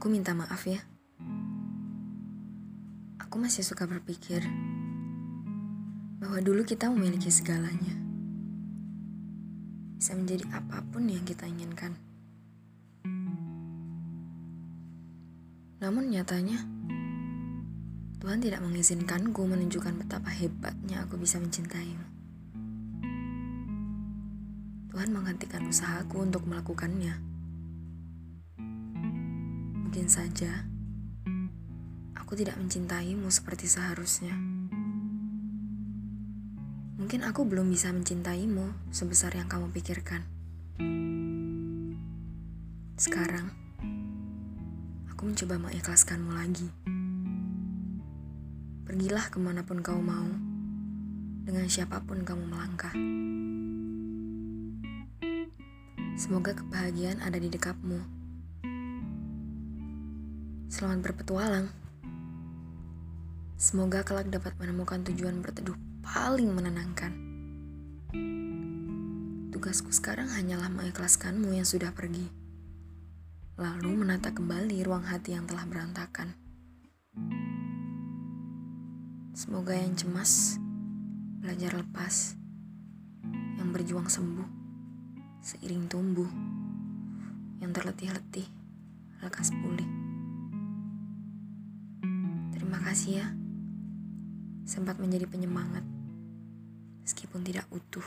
Aku minta maaf ya. Aku masih suka berpikir bahwa dulu kita memiliki segalanya. Bisa menjadi apa pun yang kita inginkan. Namun nyatanya, Tuhan tidak mengizinkanku menunjukkan betapa hebatnya aku bisa mencintaimu. Tuhan menghentikan usahaku untuk melakukannya. Mungkin saja aku tidak mencintaimu seperti seharusnya. Mungkin aku belum bisa mencintaimu sebesar yang kamu pikirkan. Sekarang, aku mencoba mengikhlaskanmu lagi. Pergilah ke mana pun kau mau, dengan siapa pun kamu melangkah. Semoga kebahagiaan ada di dekapmu. Selamat berpetualang. Semoga kelak dapat menemukan tujuan berteduh paling menenangkan. Tugasku sekarang hanyalah mengikhlaskanmu yang sudah pergi. Lalu menata kembali ruang hati yang telah berantakan. Semoga yang cemas belajar lepas, yang berjuang sembuh seiring tumbuh, yang terletih-letih lekas pulih. Kasih ya, sempat menjadi penyemangat meskipun tidak utuh.